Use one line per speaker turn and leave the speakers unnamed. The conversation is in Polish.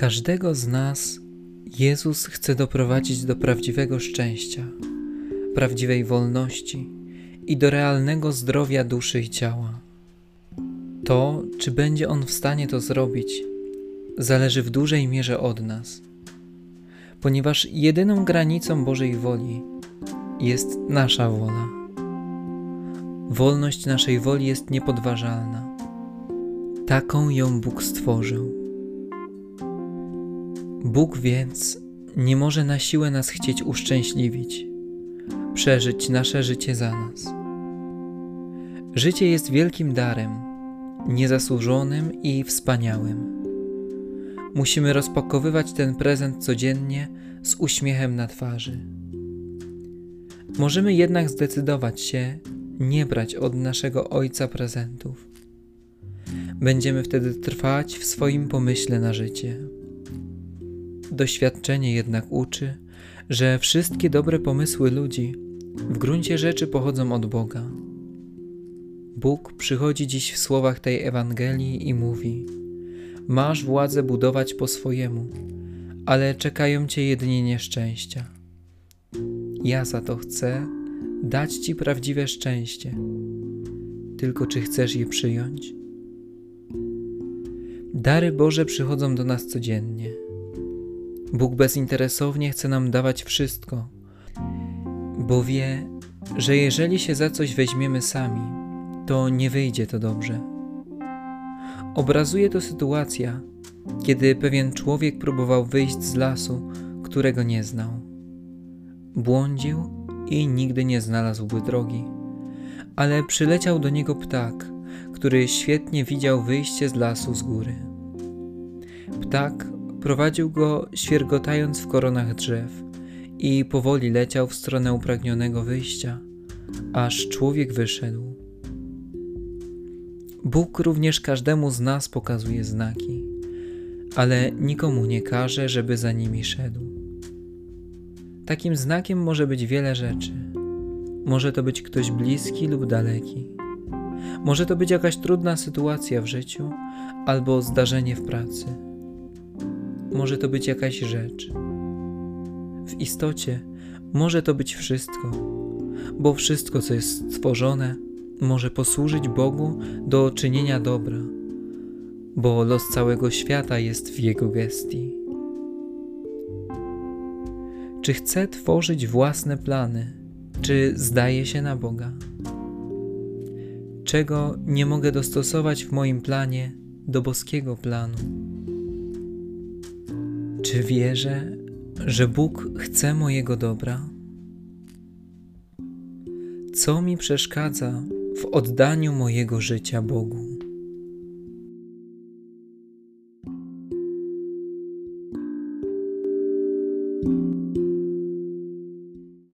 Każdego z nas Jezus chce doprowadzić do prawdziwego szczęścia, prawdziwej wolności i do realnego zdrowia duszy i ciała. To, czy będzie On w stanie to zrobić, zależy w dużej mierze od nas, ponieważ jedyną granicą Bożej woli jest nasza wola. Wolność naszej woli jest niepodważalna. Taką ją Bóg stworzył. Bóg więc nie może na siłę nas chcieć uszczęśliwić, przeżyć nasze życie za nas. Życie jest wielkim darem, niezasłużonym i wspaniałym. Musimy rozpakowywać ten prezent codziennie z uśmiechem na twarzy. Możemy jednak zdecydować się nie brać od naszego Ojca prezentów. Będziemy wtedy trwać w swoim pomyśle na życie. Doświadczenie jednak uczy, że wszystkie dobre pomysły ludzi w gruncie rzeczy pochodzą od Boga. Bóg przychodzi dziś w słowach tej Ewangelii i mówi: Masz władzę budować po swojemu, ale czekają cię jedynie nieszczęścia. Ja za to chcę dać ci prawdziwe szczęście. Tylko czy chcesz je przyjąć? Dary Boże przychodzą do nas codziennie. Bóg bezinteresownie chce nam dawać wszystko, bo wie, że jeżeli się za coś weźmiemy sami, to nie wyjdzie to dobrze. Obrazuje to sytuacja, kiedy pewien człowiek próbował wyjść z lasu, którego nie znał. Błądził i nigdy nie znalazłby drogi, ale przyleciał do niego ptak, który świetnie widział wyjście z lasu z góry. Ptak prowadził go świergotając w koronach drzew i powoli leciał w stronę upragnionego wyjścia, aż człowiek wyszedł. Bóg również każdemu z nas pokazuje znaki, ale nikomu nie każe, żeby za nimi szedł. Takim znakiem może być wiele rzeczy. Może to być ktoś bliski lub daleki. Może to być jakaś trudna sytuacja w życiu albo zdarzenie w pracy. Może to być jakaś rzecz. W istocie może to być wszystko, bo wszystko, co jest stworzone, może posłużyć Bogu do czynienia dobra, bo los całego świata jest w Jego gestii. Czy chce tworzyć własne plany, czy zdaje się na Boga? Czego nie mogę dostosować w moim planie do boskiego planu? Czy wierzę, że Bóg chce mojego dobra? Co mi przeszkadza w oddaniu mojego życia Bogu?